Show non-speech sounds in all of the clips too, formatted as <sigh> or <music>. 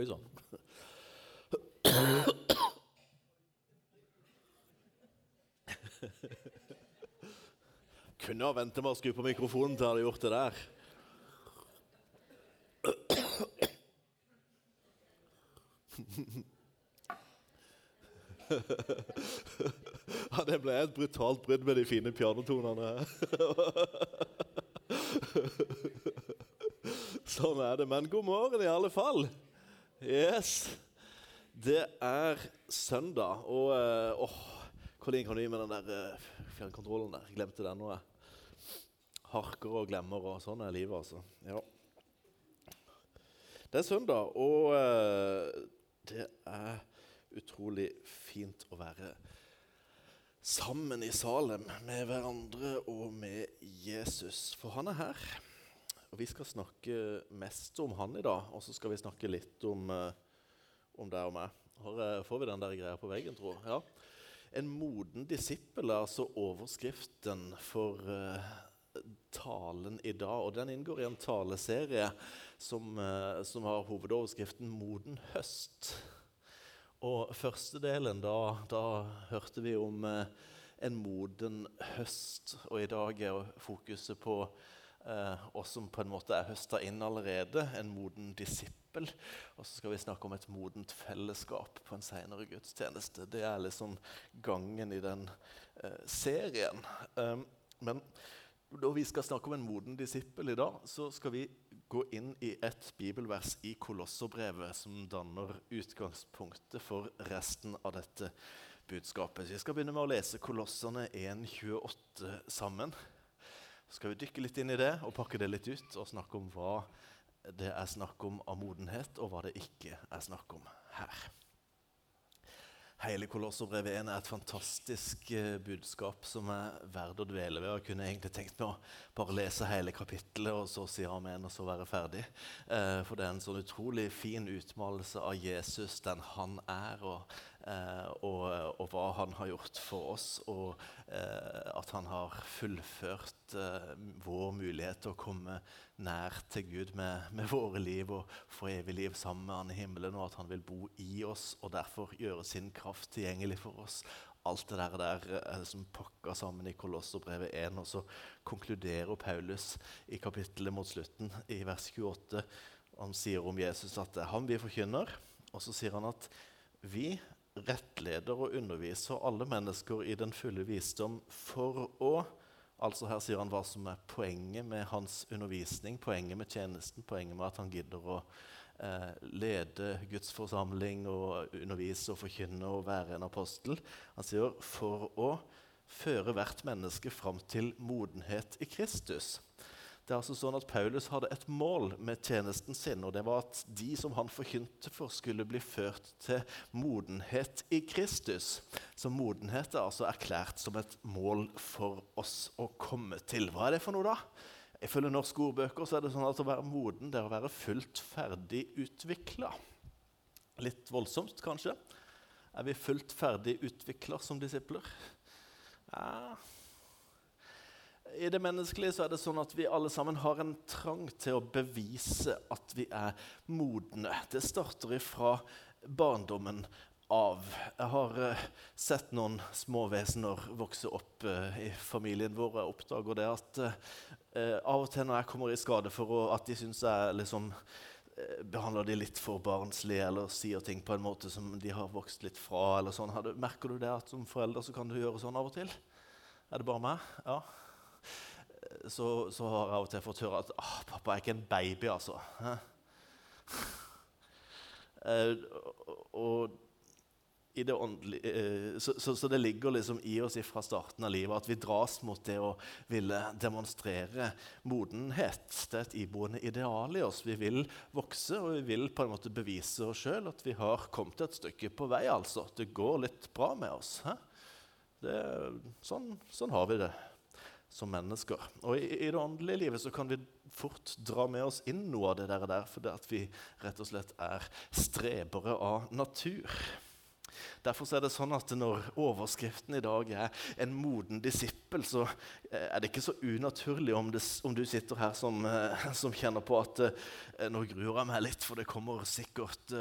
Oi sann. Kunne ha venta med å skru på mikrofonen til jeg hadde gjort det der. Ja, det ble et brutalt brudd med de fine pianotonene. Sånn er det. Men god morgen, i alle fall. Yes. Det er søndag, og eh, åh, lenge kan du gi meg den der uh, fjernkontrollen der? Glemte den nå, jeg. Harker og glemmer og sånn er livet, altså. Ja. Det er søndag, og eh, det er utrolig fint å være sammen i Salem med hverandre og med Jesus. For han er her. Vi skal snakke mest om han i dag, og så skal vi snakke litt om, eh, om deg og meg. Eh, får vi den der greia på veggen, tro? Ja. En moden disippel er altså overskriften for uh, talen i dag. Og den inngår i en taleserie som, uh, som har hovedoverskriften 'Moden høst'. Og første delen, da, da hørte vi om uh, en moden høst. Og i dag er fokuset på eh, oss som på en måte er høsta inn allerede, en moden disippel. Og så skal vi snakke om et modent fellesskap på en seinere gudstjeneste. Det er liksom gangen i den eh, serien. Um, men når vi skal snakke om en moden disippel i dag, så skal vi gå inn i et bibelvers i Kolosserbrevet som danner utgangspunktet for resten av dette budskapet. Så vi skal begynne med å lese Kolossene 1,28 sammen. Skal vi dykke litt inn i det og pakke det litt ut og snakke om hva det er snakk om av modenhet, og hva det ikke er snakk om her. Hele Kolosserbrevet 1 er et fantastisk eh, budskap som er verdt å dvele ved. Jeg kunne egentlig tenkt meg å bare lese hele kapittelet og så si amen og så være ferdig. Eh, for det er en sånn utrolig fin utmalelse av Jesus, den han er, og, og, og, hva han har gjort for oss. Og eh, at han har fullført eh, vår mulighet til å komme nær til Gud med, med våre liv og få evig liv sammen med han i himmelen, og at han vil bo i oss og derfor gjøre sin kraft tilgjengelig for oss. Alt det der, der er liksom sammen i Kolosserbrevet 1. Og så konkluderer Paulus i kapittelet mot slutten, i vers 28. Han sier om Jesus at det er han vi forkynner. Og så sier han at vi rettleder og underviser alle mennesker i den fulle visdom for å Altså Her sier han hva som er poenget med hans undervisning, poenget med tjenesten, poenget med at han gidder å eh, lede Guds forsamling og undervise og forkynne og være en apostel. Han sier for å føre hvert menneske fram til modenhet i Kristus. Det er altså sånn at Paulus hadde et mål med tjenesten sin, og det var at de som han forkynte for, skulle bli ført til modenhet i Kristus. Så modenhet er altså erklært som et mål for oss å komme til. Hva er det for noe, da? Ifølge norske ordbøker så er det sånn at å være moden det er å være fullt ferdig utvikla. Litt voldsomt, kanskje. Er vi fullt ferdig utvikla som disipler? Ja, i det menneskelige så er det sånn at vi alle sammen har en trang til å bevise at vi er modne. Det starter ifra barndommen av. Jeg har uh, sett noen småvesener vokse opp uh, i familien vår. Jeg oppdager det at uh, av og til når jeg kommer i skade for å, at de syns jeg liksom behandler de litt for barnslig eller sier ting på en måte som de har vokst litt fra. eller sånn. Merker du det at som forelder så kan du gjøre sånn av og til? Er det bare meg? Ja så, så, har jeg av og til fått høre at ah, 'Pappa er ikke en baby', altså. Eh, og i det åndelige, eh, så, så, så, det ligger liksom i oss fra starten av livet at vi dras mot det å ville demonstrere modenhet. Det er et iboende ideal i oss. Vi vil vokse, og vi vil på en måte bevise oss sjøl at vi har kommet et stykke på vei. altså. Det går litt bra med oss. Det, sånn, sånn har vi det som mennesker. Og i, i, det åndelige livet så kan vi fort dra med oss inn noe av det der, der fordi at vi rett og slett er strebere av natur. Derfor er det sånn at når overskriften i dag er 'en moden disippel', så eh, er det ikke så unaturlig om, det, om du sitter her som, eh, som, kjenner på at eh, nå gruer jeg meg litt, for det kommer sikkert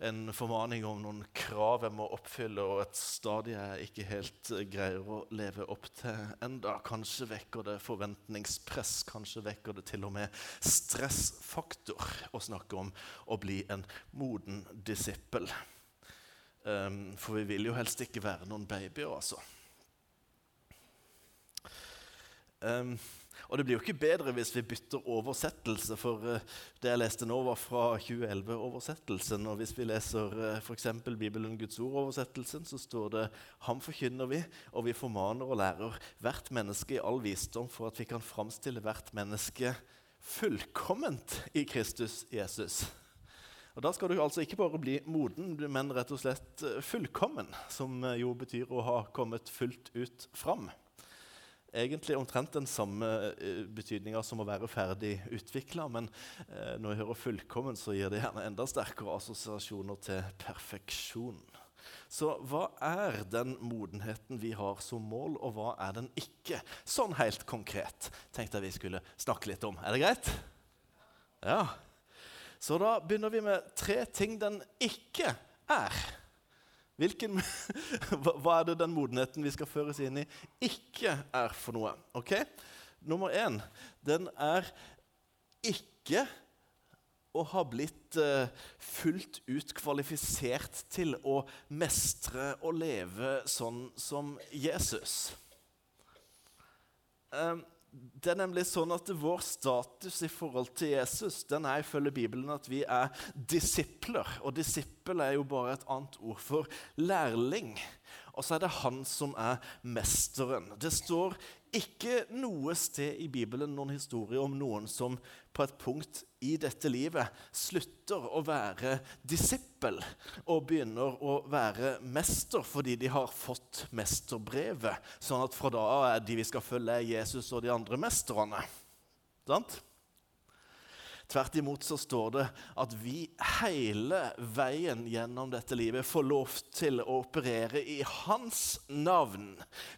en formaning om noen krav jeg må oppfylle, og et stadie jeg ikke helt greier å leve opp til enda. Kanskje vekker det forventningspress, kanskje vekker det til og med stressfaktor å snakke om å bli en moden disippel. Um, for vi vil jo helst ikke være noen babyer, altså. Um, og det blir jo ikke bedre hvis vi bytter oversettelse, for uh, det jeg leste nå, var fra 2011-oversettelsen. Og hvis vi leser uh, f.eks. Bibelen Guds ord-oversettelsen, så står det Ham forkynner vi, og vi formaner og lærer hvert menneske i all visdom for at vi kan framstille hvert menneske fullkomment i Kristus Jesus. Og Da skal du altså ikke bare bli moden, men rett og slett eh, fullkommen, som eh, jo betyr å ha kommet fullt ut fram. Egentlig omtrent den samme eh, betydninga som å være ferdig utvikla, men når jeg hører 'fullkommen', så gir det gjerne enda sterkere assosiasjoner til perfeksjon. Så hva er den modenheten vi har som mål, og hva er den ikke? Sånn helt konkret tenkte jeg vi skulle snakke litt om. Er det greit? Ja. Så da begynner vi med tre ting den ikke er. Hvilken, <laughs> hva er det den modenheten vi skal føres inn i, ikke er for noe? Ok? Nummer én den er ikke å ha blitt uh, fullt ut kvalifisert til å mestre og leve sånn som Jesus. Um, det er nemlig sånn at Vår status i forhold til Jesus den er ifølge Bibelen at vi er disipler. Og disippel er jo bare et annet ord for lærling. Og så er det han som er mesteren. Det står ikke noe sted i Bibelen noen historie om noen som på et punkt i dette livet slutter å være disippel og begynner å være mester fordi de har fått mesterbrevet. Sånn at fra da av er de vi skal følge, Jesus og de andre mesterne. Sant? Tvert imot så står det at vi hele veien gjennom dette livet får lov til å operere i Hans navn.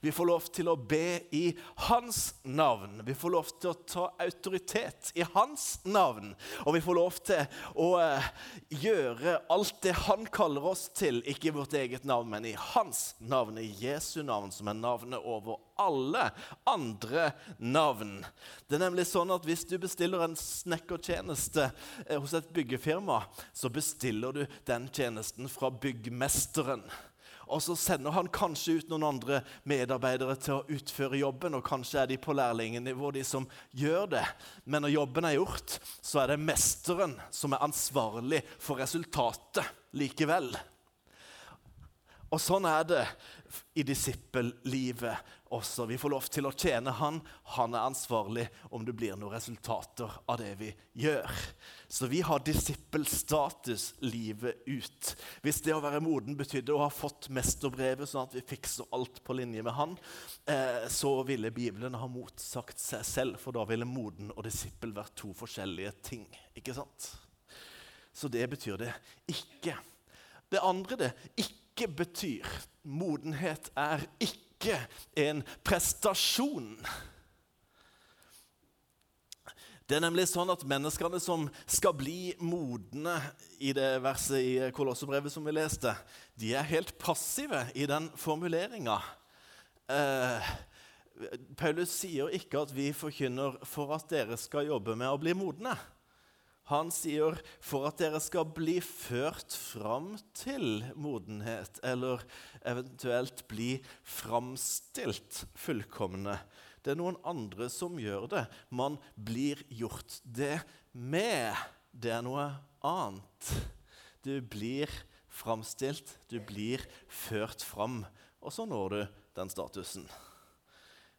Vi får lov til å be i Hans navn. Vi får lov til å ta autoritet i Hans navn. Og vi får lov til å uh, gjøre alt det Han kaller oss til, ikke i vårt eget navn, men i Hans navn, i Jesu navn, som er navnet over alle andre navn. Det er nemlig sånn at Hvis du bestiller en snekkertjeneste eh, hos et byggefirma, så bestiller du den tjenesten fra byggmesteren. Og så sender han kanskje ut noen andre medarbeidere til å utføre jobben. Og kanskje er de på lærlingnivå, de som gjør det. Men når jobben er gjort, så er det mesteren som er ansvarlig for resultatet likevel. Og sånn er det i disippellivet også. Vi får lov til å tjene Han. Han er ansvarlig om det blir noen resultater av det vi gjør. Så vi har disippelstatus livet ut. Hvis det å være moden betydde å ha fått mesterbrevet, sånn at vi fikser alt på linje med Han, eh, så ville Bibelen ha motsagt seg selv, for da ville moden og disippel vært to forskjellige ting. Ikke sant? Så det betyr det ikke. Det andre det ikke ikke betyr. Modenhet er ikke en prestasjon. Det er nemlig sånn at Menneskene som skal bli modne i det verset i Kolossebrevet som vi leste, de er helt passive i den formuleringa. Eh, Paulus sier ikke at vi forkynner for at dere skal jobbe med å bli modne. Han sier for at dere skal bli ført fram til modenhet, eller eventuelt bli framstilt fullkomne. Det er noen andre som gjør det. Man blir gjort det med. Det er noe annet. Du blir framstilt, du blir ført fram, og så når du den statusen.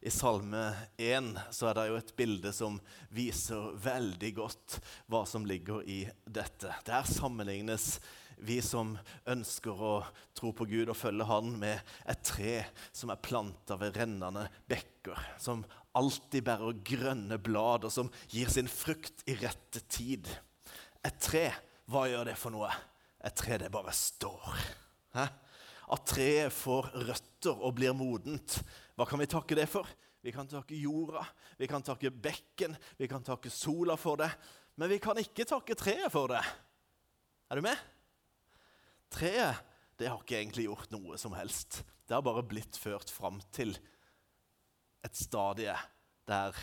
I Salme 1 så er det jo et bilde som viser veldig godt hva som ligger i dette. Der sammenlignes vi som ønsker å tro på Gud og følge Han, med et tre som er planta ved rennende bekker, som alltid bærer grønne blad, og som gir sin frukt i rette tid. Et tre, hva gjør det for noe? Et tre, det bare står. Hæ? at treet får røtter og blir modent. Hva kan vi takke det for? Vi kan takke jorda, vi kan takke bekken, vi kan takke sola for det. Men vi kan ikke takke treet for det. Er du med? Treet det har ikke egentlig gjort noe som helst. Det har bare blitt ført fram til et stadie der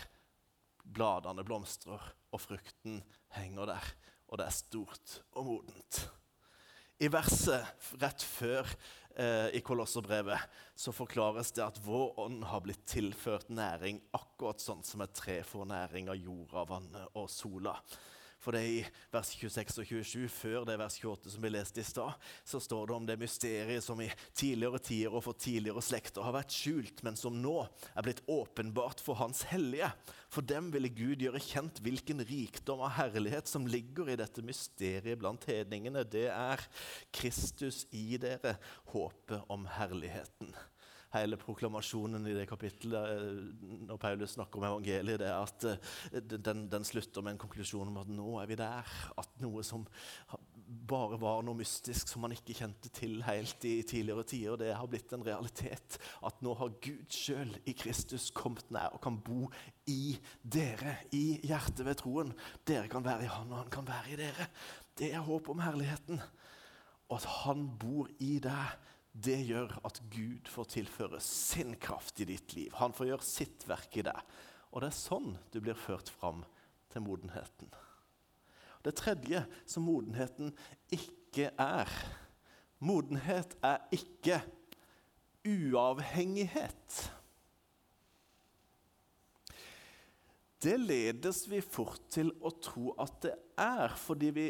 bladene blomstrer og frukten henger der, og det er stort og modent. I verset rett før eh, i Kolosserbrevet så forklares det at vår ånd har blitt tilført næring akkurat sånn som et tre får næring av jorda, vannet og sola. For det er i vers 26 og 27, før det vers 28 som vi leste i stad, så står det om det mysteriet som i tidligere tider og for tidligere slekter har vært skjult, men som nå er blitt åpenbart for Hans hellige. For dem ville Gud gjøre kjent hvilken rikdom av herlighet som ligger i dette mysteriet blant hedningene. Det er Kristus i dere, håpet om herligheten hele proklamasjonen i det kapittelet eh, når Paulus snakker om evangeliet, det er at eh, den, den, slutter med en konklusjon om at nå er vi der. At noe som bare var noe mystisk som man ikke kjente til helt i tidligere tider, det har blitt en realitet. At nå har Gud sjøl i Kristus kommet nær og kan bo i dere, i hjertet ved troen. Dere kan være i Han, og Han kan være i dere. Det er håp om herligheten. Og at Han bor i deg det gjør at Gud får tilføre sin kraft i ditt liv. Han får gjøre sitt verk i deg. Og det er sånn du blir ført fram til modenheten. Det tredje som modenheten ikke er Modenhet er ikke uavhengighet. Det ledes vi fort til å tro at det er, fordi vi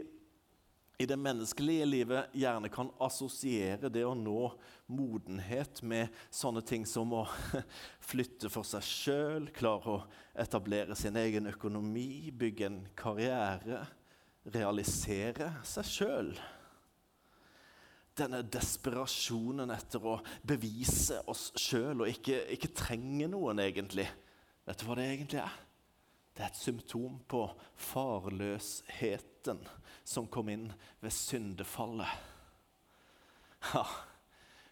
i det menneskelige livet gjerne kan assosiere det å nå modenhet med sånne ting som å <laughs> flytte for seg sjøl, klare å etablere sin egen økonomi, bygge en karriere, realisere seg sjøl. Denne desperasjonen etter å bevise oss sjøl og ikke, ikke trenge noen, egentlig. Vet du hva det egentlig er? Det er et symptom på farløsheten som kom inn ved syndefallet. Ja,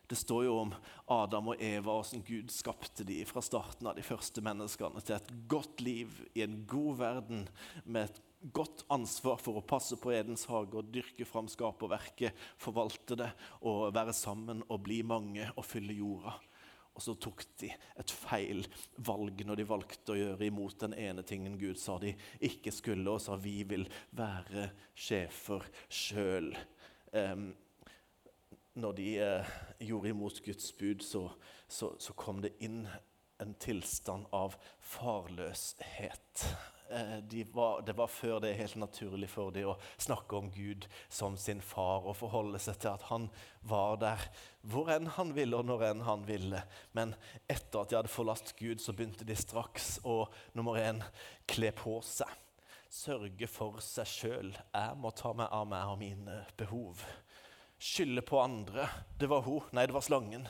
det står jo om Adam og Eva, hvordan Gud skapte de fra starten av de første menneskene til et godt liv i en god verden med et godt ansvar for å passe på Edens hage og dyrke fram skaperverket, forvalte det og være sammen og bli mange og fylle jorda. Og så tok de et feil valg når de valgte å gjøre imot den ene tingen Gud sa de ikke skulle, og sa vi vil være sjefer sjøl. Um, når de uh, gjorde imot Guds bud, så, så, så kom det inn en tilstand av farløshet. Eh, de var, det var før det helt naturlig for dem å snakke om Gud som sin far og forholde seg til at han var der hvor enn han ville, og når enn han ville. Men etter at de hadde forlatt Gud, så begynte de straks å nummer én, kle på seg. Sørge for seg sjøl. Jeg må ta meg av meg og mine behov. Skylde på andre. Det var hun. Nei, det var slangen.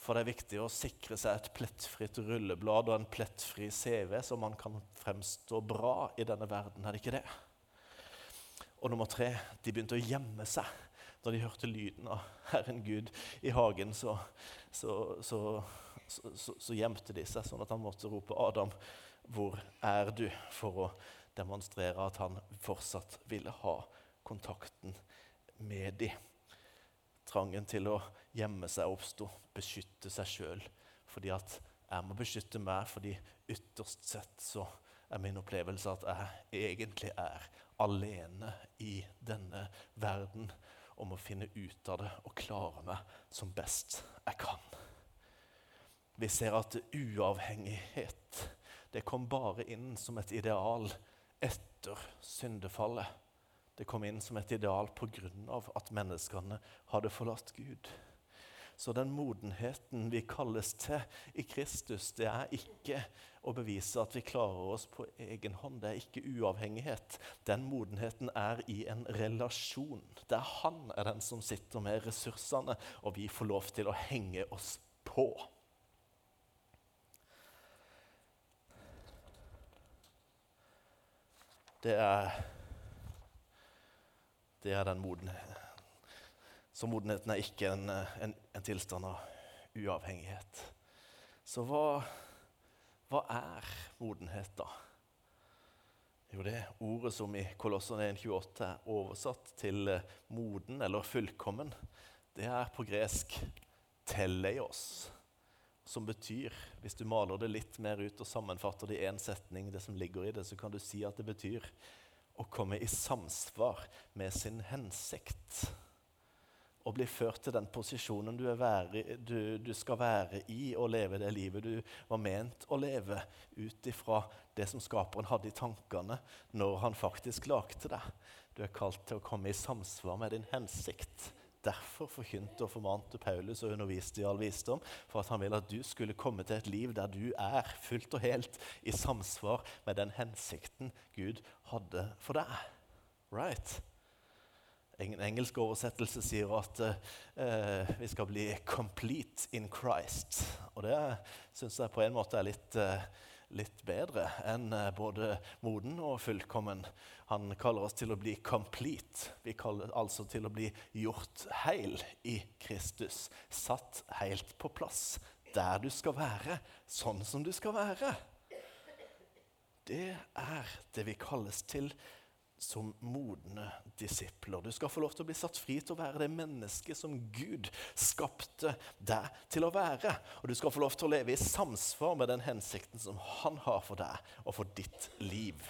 For det er viktig å sikre seg et plettfritt rulleblad og en plettfri CV, så man kan fremstå bra i denne verden. Er det ikke det? Og nummer tre de begynte å gjemme seg. Da de hørte lyden av Herren Gud i hagen, så, så, så, så gjemte de seg, sånn at han måtte rope 'Adam, hvor er du?' for å demonstrere at han fortsatt ville ha kontakten med dem. Trangen til å gjemme seg oppsto, beskytte seg sjøl. Fordi at jeg må beskytte meg, fordi ytterst sett så er min opplevelse at jeg egentlig er alene i denne verden om å finne ut av det og klare meg som best jeg kan. Vi ser at uavhengighet det kom bare inn som et ideal etter syndefallet. Det kom inn som et ideal pga. at menneskene hadde forlatt Gud. Så den modenheten vi kalles til i Kristus, det er ikke å bevise at vi klarer oss på egen hånd. Det er ikke uavhengighet. Den modenheten er i en relasjon, der han er den som sitter med ressursene, og vi får lov til å henge oss på. Det er det er den modenheten Så modenheten er ikke en, en, en tilstand av uavhengighet. Så hva, hva er modenhet, da? Jo, det ordet som i Kolossene 1,28 er oversatt til eh, moden eller fullkommen, det er på gresk 'teleios', som betyr Hvis du maler det litt mer ut og sammenfatter det i én setning, det som ligger i det, så kan du si at det betyr å komme i samsvar med sin hensikt og bli ført til den posisjonen du, være, du, du, skal være i og leve det livet du var ment å leve, ut ifra det som skaperen hadde i tankene når han faktisk lagde deg. Du er kalt til å komme i samsvar med din hensikt. Derfor forkynte og formante Paulus og underviste i all visdom, for at han ville at du skulle komme til et liv der du er fullt og helt i samsvar med den hensikten Gud hadde for deg. Right? En engelsk oversettelse sier at eh, vi skal bli 'complete in Christ'. Og det syns jeg på en måte er litt, eh, litt bedre enn uh, både moden og fullkommen. Han kaller oss til å bli 'complete'. Vi kaller altså til å bli gjort heil i Kristus. Satt helt på plass. Der du skal være, sånn som du skal være. Det er det vi kalles til som modne disipler. Du skal få lov til å bli satt fri til å være det mennesket som Gud skapte deg til å være. Og du skal få lov til å leve i samsvar med den hensikten som Han har for deg og for ditt liv.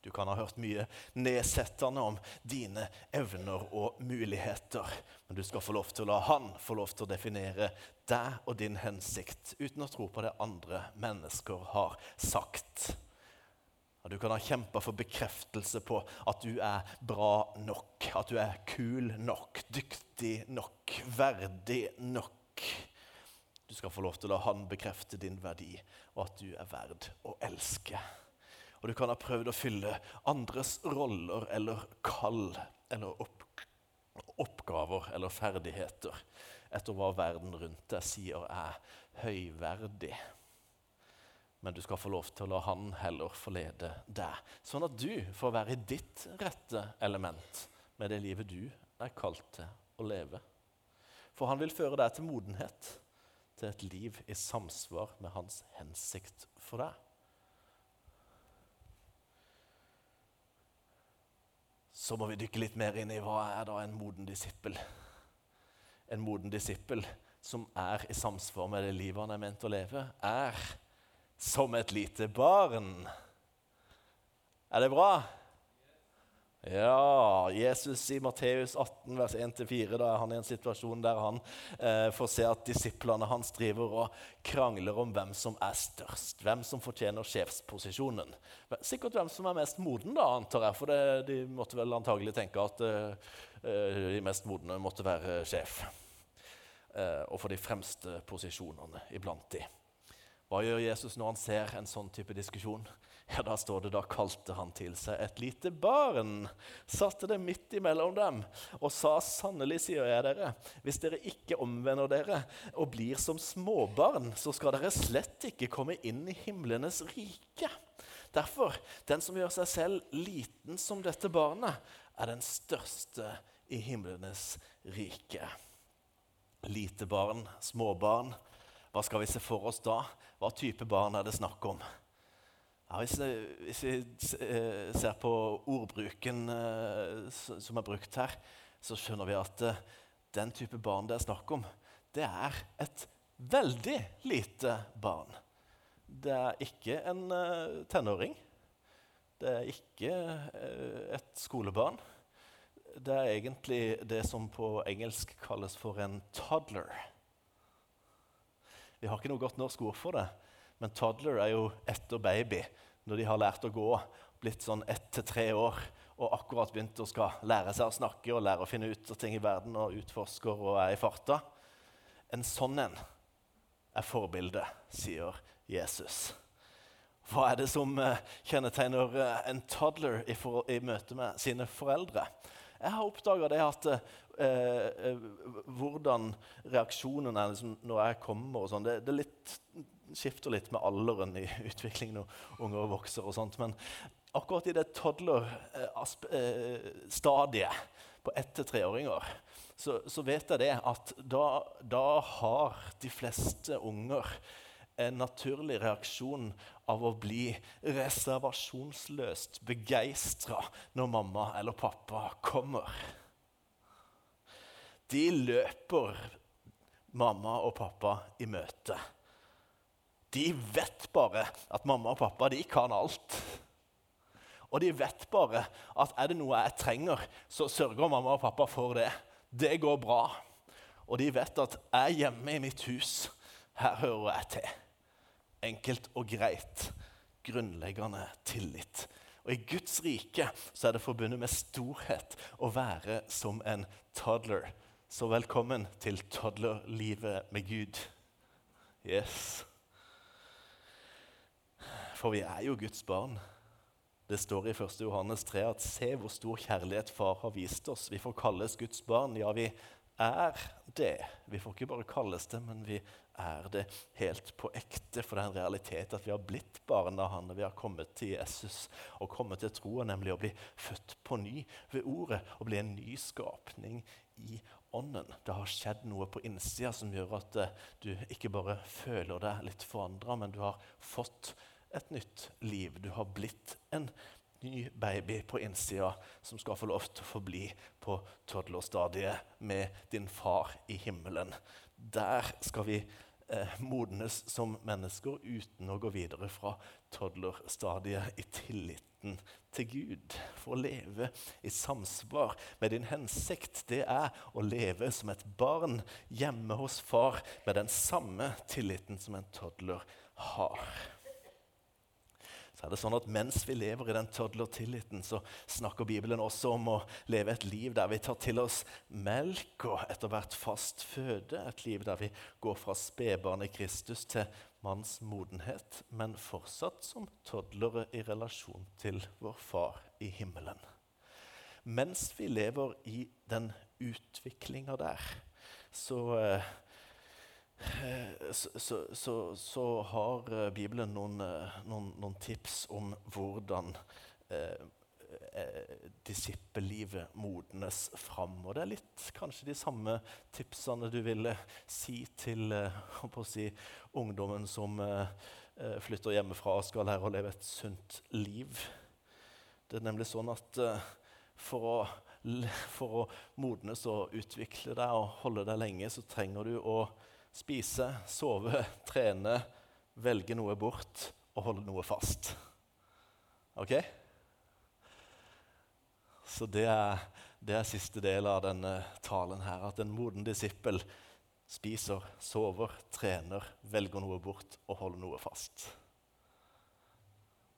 Du kan ha hørt mye nedsettende om dine evner og muligheter, men du skal få lov til å la Han få lov til å definere deg og din hensikt uten å tro på det andre mennesker har sagt. Du kan ha kjempa for bekreftelse på at du er bra nok, at du er kul nok, dyktig nok, verdig nok. Du skal få lov til å la han bekrefte din verdi, og at du er verd å elske. Og du kan ha prøvd å fylle andres roller eller kall eller opp oppgaver eller ferdigheter etter hva verden rundt deg sier er høyverdig men du skal få lov til å la han heller forlede deg. Sånn at du får være i ditt rette element med det livet du er kalt til å leve. For han vil føre deg til modenhet, til et liv i samsvar med hans hensikt for deg. Så må vi dykke litt mer inn i hva er da en moden disippel. En moden disippel som er i samsvar med det livet han er ment å leve, er som et lite barn. Er det bra? Ja, Jesus i Matteus 18, vers 1-4, da er han i en situasjon der han eh, får se at disiplene hans driver og krangler om hvem som er størst, hvem som fortjener sjefsposisjonen. Sikkert hvem som er mest moden, da, antar jeg, for det, de måtte vel antagelig tenke at eh, eh de mest modne måtte være sjef. Eh, og for de fremste posisjonene iblant de. Hva gjør Jesus når han ser en sånn type diskusjon? Ja, Da står det da kalte han til seg et lite barn, satte det midt imellom dem og sa sannelig, sier jeg dere, hvis dere ikke omvender dere og blir som småbarn, så skal dere slett ikke komme inn i himlenes rike. Derfor, den som gjør seg selv liten som dette barnet, er den største i himlenes rike. Lite barn, småbarn. Hva skal vi se for oss da? Hva type barn er det snakk om? Ja, hvis, hvis, vi eh, ser på ordbruken eh, som er brukt her, så skjønner vi at eh, den type barn det er snakk om, det er et veldig lite barn. Det er ikke en tenåring. Det er ikke et skolebarn. Det er egentlig det som på engelsk kalles for en toddler. Vi har ikke noe godt norsk ord for det, men toddler er jo etter baby. Når de har lært å gå, blitt sånn ett til tre år og akkurat begynt å skal lære seg å snakke og lære å finne ut av ting i verden og utforsker og er i farta. En sånn en er forbildet, sier Jesus. Hva er det som eh, kjennetegner eh, en toddler i, for, i møte med sine foreldre? Jeg har oppdaga at eh, eh, hvordan reaksjonen er liksom, når jeg kommer og sånn, det, det, litt skifter litt med alderen i <laughs> utviklingen når unger vokser. og sånt, Men akkurat i det toddler-stadiet på ett til treåringer så, så, vet jeg det at da, da har de fleste unger en naturlig reaksjon av å bli reservasjonsløst begeistra når mamma eller pappa kommer. De løper mamma og pappa i møte. De vet bare at mamma og pappa de kan alt. Og de vet bare at er det noe jeg trenger, så sørger mamma og pappa for det. Det går bra. Og de vet at jeg er hjemme i mitt hus. Her hører jeg til. Enkelt og greit. Grunnleggende tillit. Og I Guds rike så er det forbundet med storhet å være som en toddler. Så velkommen til toddlerlivet med Gud. Yes. For vi er jo Guds barn. Det står i 1. Johannes 3 at se hvor stor kjærlighet Far har vist oss. Vi får kalles Guds barn. Ja, vi er det. Vi får ikke bare kalles det, men vi er det helt på ekte. For det er en realitet at vi har blitt barn av Han og vi har kommet til Jesus og kommet til troa, nemlig å bli født på ny ved ordet og bli en ny skapning i ånden. Det har skjedd noe på innsida som gjør at uh, du ikke bare føler deg litt forandra, men du har fått et nytt liv. Du har blitt en ny baby på innsida som skal få lov til å forbli på toddlerstadiet med din far i himmelen. Der skal vi eh, modnes som mennesker uten å gå videre fra toddlerstadiet i tilliten til Gud. For å leve i samsvar med din hensikt, det er å leve som et barn hjemme hos far med den samme tilliten som en toddler har så er det sånn at Mens vi lever i den toddler-tilliten, så snakker Bibelen også om å leve et liv der vi tar til oss melk og etter hvert fast føde. Et liv der vi går fra spedbarnet Kristus til manns modenhet, men fortsatt som toddlere i relasjon til vår Far i himmelen. Mens vi lever i den utviklinga der, så Eh, så, så, så, så, har eh, Bibelen noen, eh, noen, noen tips om hvordan eh, disippellivet modnes fram. Og det er litt kanskje de samme tipsene du ville si til eh, si, ungdommen som eh, flytter hjemmefra og skal lære å leve et sunt liv. Det er nemlig sånn at for å, for å modnes og utvikle deg og holde deg lenge, så trenger du å spise, sove, trene, velge noe bort og holde noe fast. OK? Så det er, det er siste del av denne talen her. At en moden disippel spiser, sover, trener, velger noe bort og holder noe fast.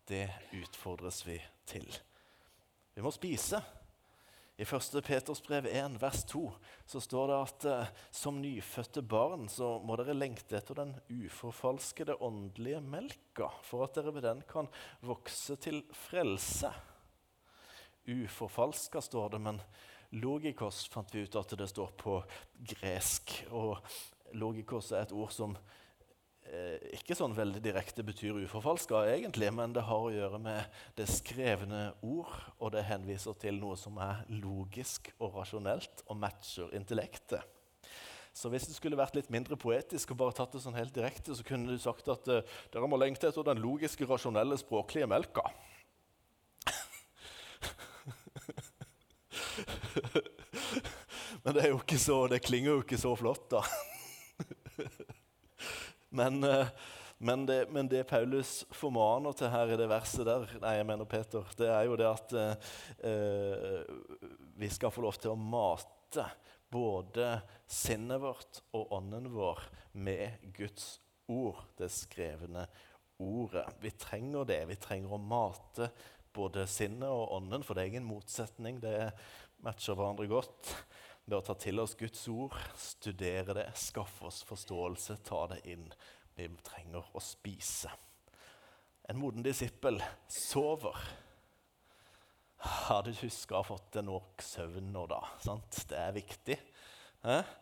Det utfordres vi til. Vi må spise. I 1. Peters brev 1, vers 2, så står det at eh, som nyfødte barn så må dere lengte etter den uforfalskede åndelige melka, for at dere ved den kan vokse til frelse. Uforfalska står det, men logikos fant vi ut at det står på gresk. Og logikos er et ord som eh, ikke sånn veldig direkte betyr uforfalska, egentlig, men det har å gjøre med det skrevne ord, og det henviser til noe som er logisk og rasjonelt og matcher intellektet. Så hvis det skulle vært litt mindre poetisk og bare tatt det sånn helt direkte, så kunne du sagt at uh, dere må lengte etter den logiske, rasjonelle, språklige melka. <laughs> Men det er jo ikke så, det klinger jo ikke så flott, da. <laughs> Men, eh, men, det, men, det, Paulus formaner til her i det verset der, nei, jeg mener Peter, det er jo det at eh, vi skal få lov til å mate både sinnet vårt og ånden vår med Guds ord, det skrevne ordet. Vi trenger det. Vi trenger å mate både sinnet og ånden, for det er ingen motsetning. Det matcher hverandre godt. Å ta til oss Guds ord, studere det, skaffe oss forståelse, ta det inn. Vi trenger å spise. En moden disippel sover. Har du huska å ha fått nok søvn nå, da? Sant? Det er viktig. Eh?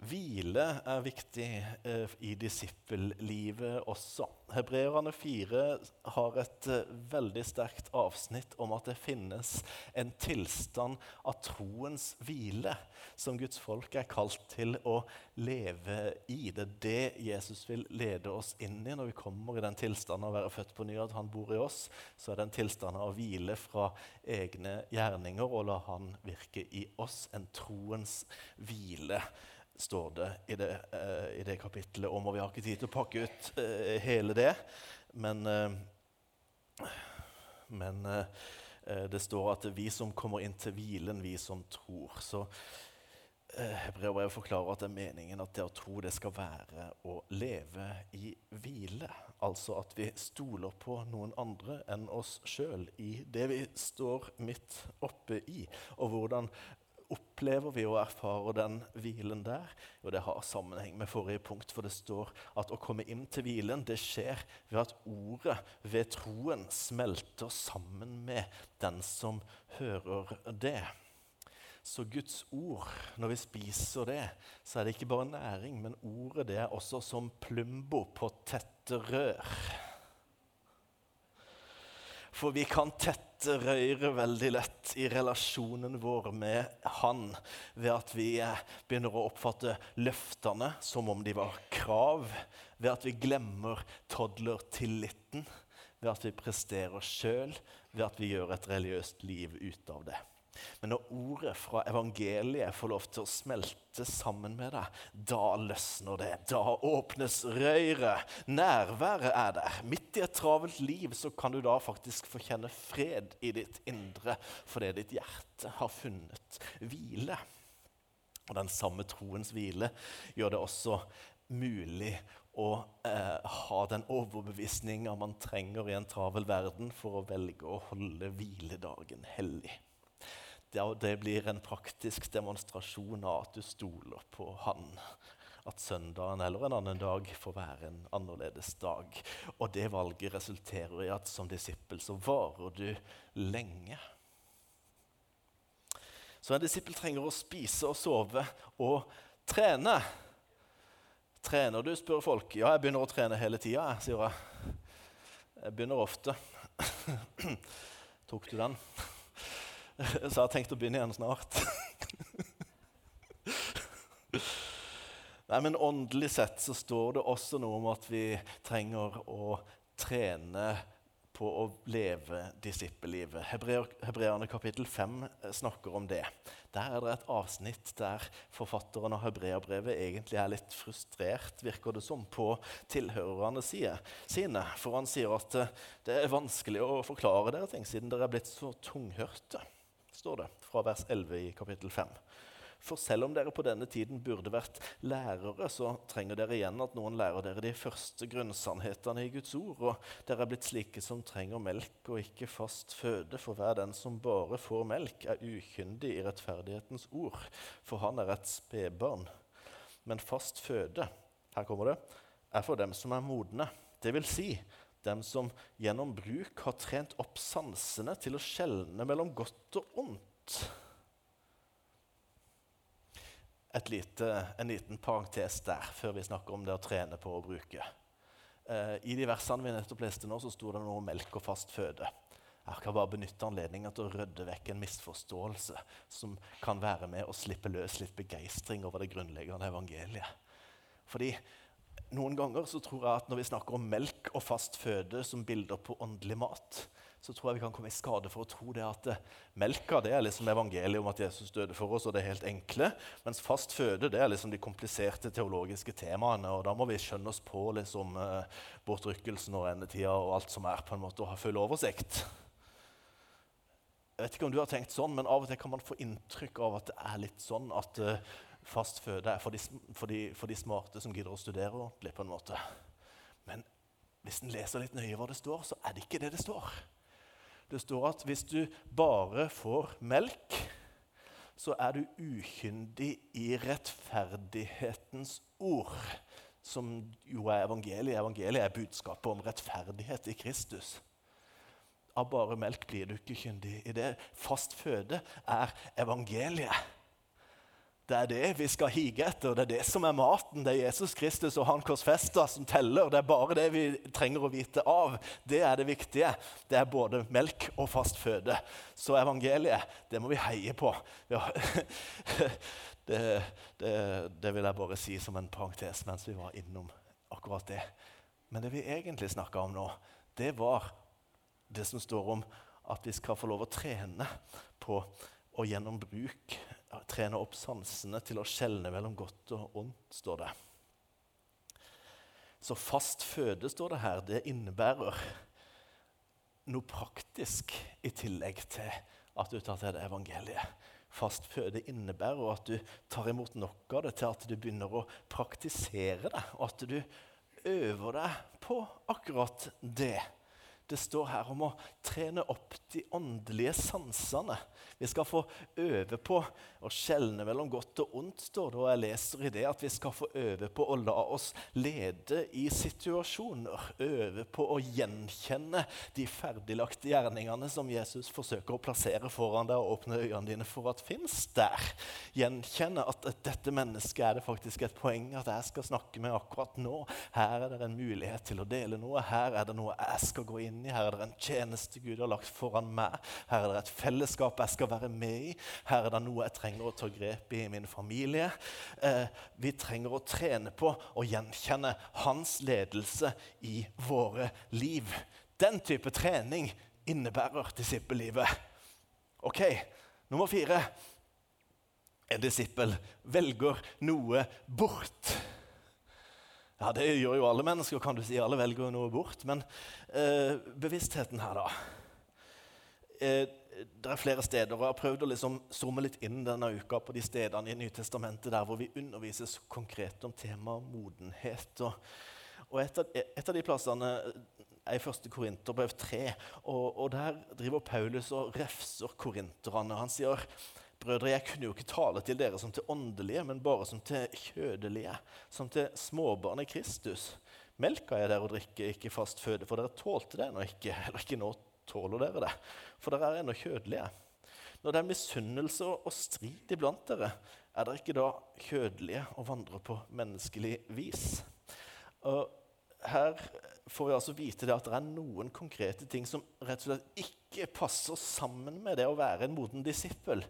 Hvile er viktig eh, i disippellivet også. Hebreerne 4 har et eh, veldig sterkt avsnitt om at det finnes en tilstand av troens hvile som Guds folk er kalt til å leve i. Det er det Jesus vil lede oss inn i når vi kommer i den tilstanden av å være født på ny, at han bor i oss. Så er det en tilstand av å hvile fra egne gjerninger og la han virke i oss. En troens hvile står det i det, uh, i det kapittelet om. Og vi har ikke tid til å pakke ut uh, hele det, men, uh, men det står at vi som kommer inn til hvilen, vi som tror. Så Hebreerbrevet forklarer at det er meningen at det å tro det skal være å leve i hvile. Altså at vi stoler på noen andre enn oss sjøl i det vi står midt oppe i. Og hvordan opplever vi og erfarer den hvilen der? Jo, det har sammenheng med forrige punkt, for det står at å komme inn til hvilen det skjer ved at ordet ved troen smelter sammen med den som hører det. Så Guds ord, når vi spiser det, så er det ikke bare næring, men ordet det er også som plumbo på tette rør. For vi kan tette røyre veldig lett i relasjonen vår med Han ved at vi eh, begynner å oppfatte løftene som om de var krav, ved at vi glemmer toddlertilliten, ved at vi presterer sjøl, ved at vi gjør et religiøst liv ut av det. Men når ordet fra evangeliet får lov til å smelte sammen med deg, da løsner det. Da åpnes røret. Nærværet er der. Midt i et travelt liv så kan du da faktisk få kjenne fred i ditt indre fordi ditt hjerte har funnet hvile. Og Den samme troens hvile gjør det også mulig å eh, ha den overbevisninga man trenger i en travel verden for å velge å holde hviledagen hellig det blir en praktisk demonstrasjon av at du stoler på Han. At søndagen eller en annen dag får være en annerledes dag. Og det valget resulterer i at som disippel så varer du lenge. Så en disippel trenger å spise og sove og trene. Trener du, spør folk. Ja, jeg begynner å trene hele tida, sier jeg. Jeg begynner ofte. <clears throat> Tok du den? <laughs> Så jeg har tenkt å begynne igjen snart. Nei, men Åndelig sett så står det også noe om at vi trenger å trene på å leve disippellivet. Hebreerne kapittel 5 eh, snakker om det. Der er det et avsnitt der forfatteren av hebreerbrevet egentlig er litt frustrert, virker det som, på tilhørerne sine. For han sier at eh, det er vanskelig å forklare dere ting siden dere er blitt så tunghørte står det fra vers 11 i kapittel 5. For selv om dere på denne tiden burde vært lærere, så trenger dere igjen at noen lærer dere de første grunnsannhetene i Guds ord. Og dere er blitt slike som trenger melk og ikke fast føde. For hver den som bare får melk, er ukyndig i rettferdighetens ord, for han er et spedbarn. Men fast føde, her kommer det, er for dem som er modne. Det vil si dem som gjennom bruk har trent opp sansene til å skjelne mellom godt og ondt. Lite, en liten parentes der før vi snakker om det å trene på å bruke. Eh, I de versene vi nettopp leste nå, så sto det noe om melk og fast føde. Jeg kan bare benytte anledningen til å rydde vekk en misforståelse som kan være med å slippe løs litt begeistring over det grunnleggende evangeliet. Fordi noen ganger så tror jeg at når vi snakker om melk og fast føde som bilder på åndelig mat, så tror jeg vi kan komme i skade for å tro det at eh, melka det er liksom evangeliet om at Jesus døde for oss, og det er helt enkle. Mens fast føde det er liksom de kompliserte teologiske temaene. og Da må vi skjønne oss på liksom, eh, bortrykkelsen og endetida og alt som er, på en måte, og ha full oversikt. Jeg vet ikke om du har tenkt sånn, men Av og til kan man få inntrykk av at det er litt sånn at eh, fast føde er for de, for, de, for de, smarte som gidder å studere ordentlig. på en måte. Men hvis en leser litt nøye hva det står, så er det ikke det det står. Det står at hvis du bare får melk, så er du ukyndig i rettferdighetens ord, som jo er evangeliet. Evangeliet er budskapet om rettferdighet i Kristus. Av bare melk blir du ikke kyndig i det. Fast føde er evangeliet. Det er det vi skal hige etter. Det er det som er maten. Det er Jesus Kristus og han korsfesta som teller. Det er bare det vi trenger å vite av. Det er det viktige. Det er både melk og fast føde. Så evangeliet, det må vi heie på. Ja. <laughs> Det, det, det vil jeg bare si som en parentes mens vi var innom akkurat det. Men det vi egentlig snakka om nå, det var det som står om at vi skal få lov å trene på å gjennom bruk trene opp sansene til å skjelne mellom godt og ondt, står det. Så fast føde, står det her, det innebærer noe praktisk i tillegg til at du tar til deg evangeliet. Fast føde innebærer at du tar imot nok av det til at du begynner å praktisere det, og at du øver deg på akkurat det. Det står her om å trene opp de åndelige sansene. Vi skal få øve på å skjelne mellom godt og ondt, står det. Og jeg leser i det at vi skal få øve på å la oss lede i situasjoner. Øve på å gjenkjenne de ferdiglagte gjerningene som Jesus forsøker å plassere foran deg og åpne øynene dine for at fins der. Gjenkjenne at dette mennesket er det faktisk et poeng at jeg skal snakke med akkurat nå. Her er det en mulighet til å dele noe. Her er det noe jeg skal gå inn inn i. Her er det en tjeneste Gud har lagt foran meg. Her er det et fellesskap jeg skal være med i. Her er det noe jeg trenger å ta grep i i min familie. Eh, vi trenger å trene på å gjenkjenne hans ledelse i våre liv. Den type trening innebærer disippellivet. Ok, nummer fire. En disippel velger noe bort. Ja, Det gjør jo alle mennesker, kan du si. Alle velger jo noe bort. Men eh, bevisstheten her, da eh, Det er flere steder, og jeg har prøvd å liksom zoome litt inn denne uka på de stedene i Nytestamentet der hvor vi undervises konkret om temaet modenhet. Og, og et, av, et, av, de plassene er i 1. Korinterbrev 3. Og, og der driver Paulus og refser korinterne. Han sier Brødre, jeg kunne jo ikke tale til dere som til åndelige, men bare som til kjødelige, som til småbarn i Kristus. Melka er dere å drikke, ikke fast føde, for dere tålte det ennå ikke. Eller ikke nå tåler dere det, for dere er ennå kjødelige. Når det er misunnelse og strid iblant dere, er dere ikke da kjødelige og vandrer på menneskelig vis? Og her får vi altså vite det at det er noen konkrete ting som rett og slett ikke passer sammen med det å være en moden disippel.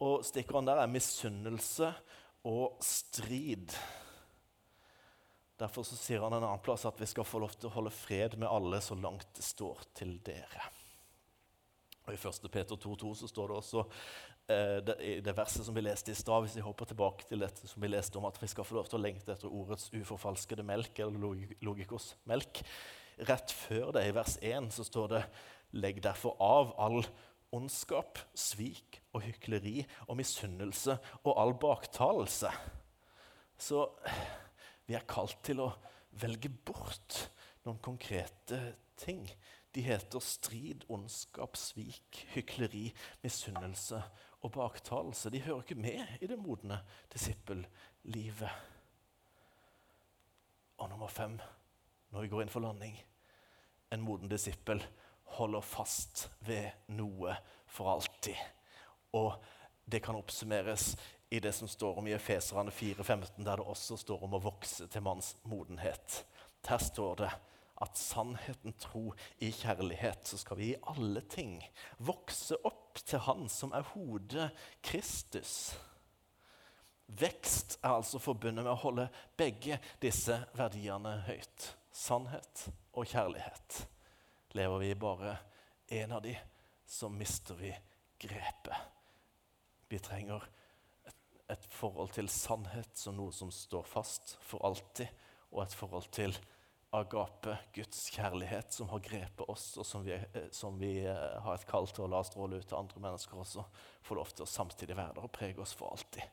Og stikkordene der er misunnelse og strid. Derfor sier han en annen plass at vi skal få lov til å holde fred med alle så langt det står til dere. Og I 1. Peter 2,2 så står det også eh, det, i det verset som vi leste i stad, hvis vi hopper tilbake til dette som vi leste om at vi skal få lov til å lengte etter ordets uforfalskede melk, eller logikos melk. Rett før det, i vers 1, så står det Legg derfor av all ondskap, svik og hykleri og misunnelse og all baktalelse. Så vi er kalt til å velge bort noen konkrete ting. De heter strid, ondskap, svik, hykleri, misunnelse og baktalelse. De hører ikke med i det modne disippellivet. Og nummer fem, når vi går inn for landing En moden disippel holder fast ved noe for alltid. Og det kan oppsummeres i det som står om i Efeserane 4,15, der det også står om å vokse til manns modenhet. Der står det at sannheten tro i kjærlighet, så skal vi i alle ting vokse opp til Han som er hodet, Kristus. Vekst er altså forbundet med å holde begge disse verdiene høyt. Sannhet og kjærlighet. Lever vi bare en av de, så mister vi grepet. Vi trenger et, et forhold til sannhet som noe som står fast for alltid, og et forhold til agape, Guds kjærlighet, som har grepet oss, og som vi, eh, som vi eh, har et kall til å la stråle ut til andre mennesker også, få lov til å samtidig være der og prege oss for alltid.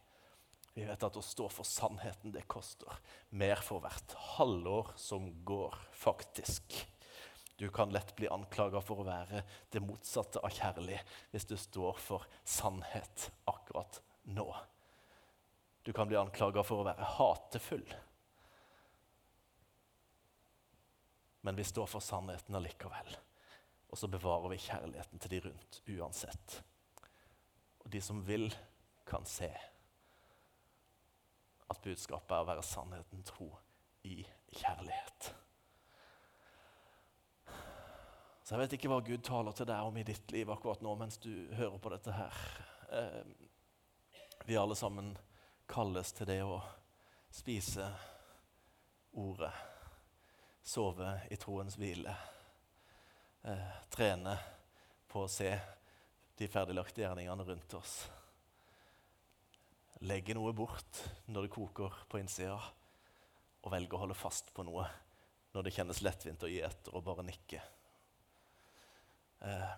Vi vet at å stå for sannheten, det koster mer for hvert halvår som går, faktisk. Du kan lett bli anklaga for å være det motsatte av kjærlig hvis du står for sannhet akkurat nå. Du kan bli anklaga for å være hatefull. Men vi står for sannheten allikevel. Og så bevarer vi kjærligheten til de rundt uansett. Og de som vil, kan se. at budskapet er å være sannheten tro i kjærlighet. Så jeg vet ikke hva Gud taler til deg om i ditt liv akkurat nå mens du hører på dette her. Eh, vi alle sammen kalles til det å spise ordet, sove i troens hvile, eh, trene på å se de ferdiglagte gjerningene rundt oss. Legge noe bort når det koker på innsida, og velge å holde fast på noe når det kjennes lettvint å gi etter og bare nikke. Eh,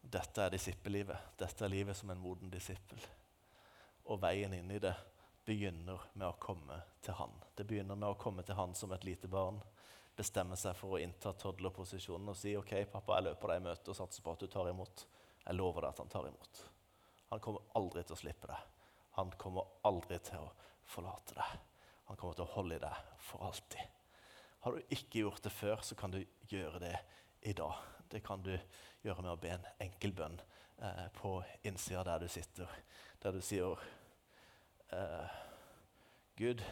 dette er disippellivet. Dette er livet som en moden disippel. Og veien inn i det begynner med å komme til Han. Det begynner med å komme til Han som et lite barn. Bestemme seg for å innta toddlerposisjonen og si OK, pappa, jeg løper deg i møte og satser på at du tar imot. Jeg lover deg at han tar imot. Han kommer aldri til å slippe deg. Han kommer aldri til å forlate deg. Han kommer til å holde i deg for alltid. Har du ikke gjort det før, så kan du gjøre det i dag. Det kan du gjøre med å be en enkel bønn eh, på innsida der du sitter, der du sier eh, Gud,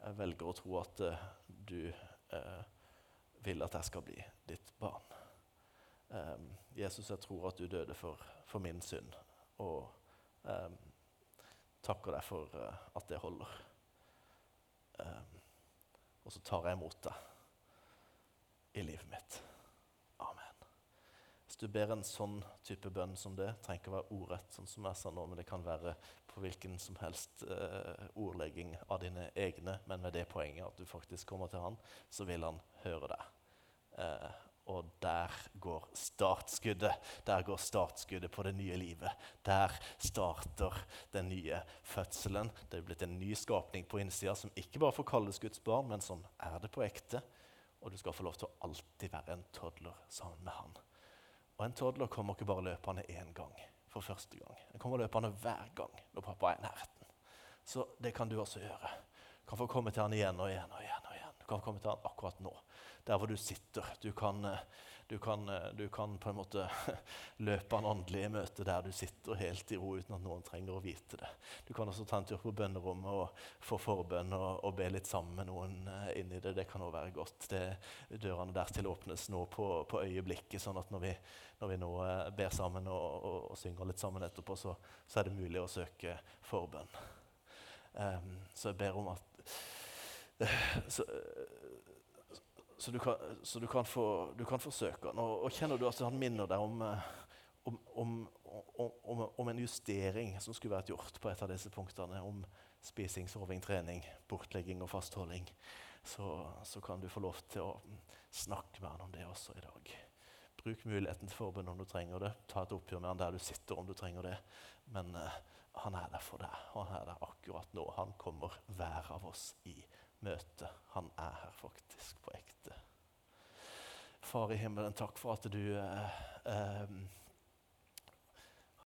jeg velger å tro at eh, du eh, vil at jeg skal bli ditt barn. Um, Jesus, jeg tror at du døde for, for min synd, og um, takker deg for at det holder. Um, og så tar jeg imot deg i livet mitt. Amen. Hvis du ber en sånn type bønn som det, trenger ikke å være ordrett, sånn som jeg sa nå, men det kan være på hvilken som helst eh, ordlegging av dine egne, men med det poenget at du faktisk kommer til han, så vil han høre deg. Uh, og der går startskuddet. Der går startskuddet på det nye livet. Der starter den nye fødselen. Det er blitt en ny skapning på innsida som ikke bare får kalles Guds barn, men som er det på ekte. Og du skal få lov til å alltid være en toddler sammen med han. Og en toddler kommer ikke bare løpende én gang for første gang. Den kommer løpende hver gang når pappa er i nærheten. Så det kan du også gjøre. Du kan få komme til han igjen og igjen og igjen. og igjen. Du kan få komme til han akkurat nå der hvor du sitter. Du kan, eh, du kan, eh, du kan på en måte <laughs> løpe en åndelig møte der du sitter helt i ro uten at noen trenger å vite det. Du kan også ta en tur på bønnerommet og få forbønn og, og, be litt sammen med noen uh, inni det. Det kan også være godt. Det, dørene dertil åpnes nå på, på, øyeblikket, sånn at når vi, når vi nå ber sammen og, og, og, synger litt sammen etterpå, så, så, er det mulig å søke forbønn. Um, så jeg ber om at så, så, du kan, så du, kan få, du kan få søke han. Og, og, kjenner du at han minner deg om, eh, om, om, om, en justering som skulle vært gjort på et av disse punktene, om spising, soving, trening, bortlegging og fastholding, så, så kan du få lov til å snakke med han om det også i dag. Bruk muligheten til forbund om du trenger det. Ta et oppgjør med han der du sitter om du trenger det. Men uh, han er der for deg. Han er der akkurat nå. Han kommer hver av oss i møte. Han er her faktisk på ekte. Far i himmelen, takk for at du eh, eh,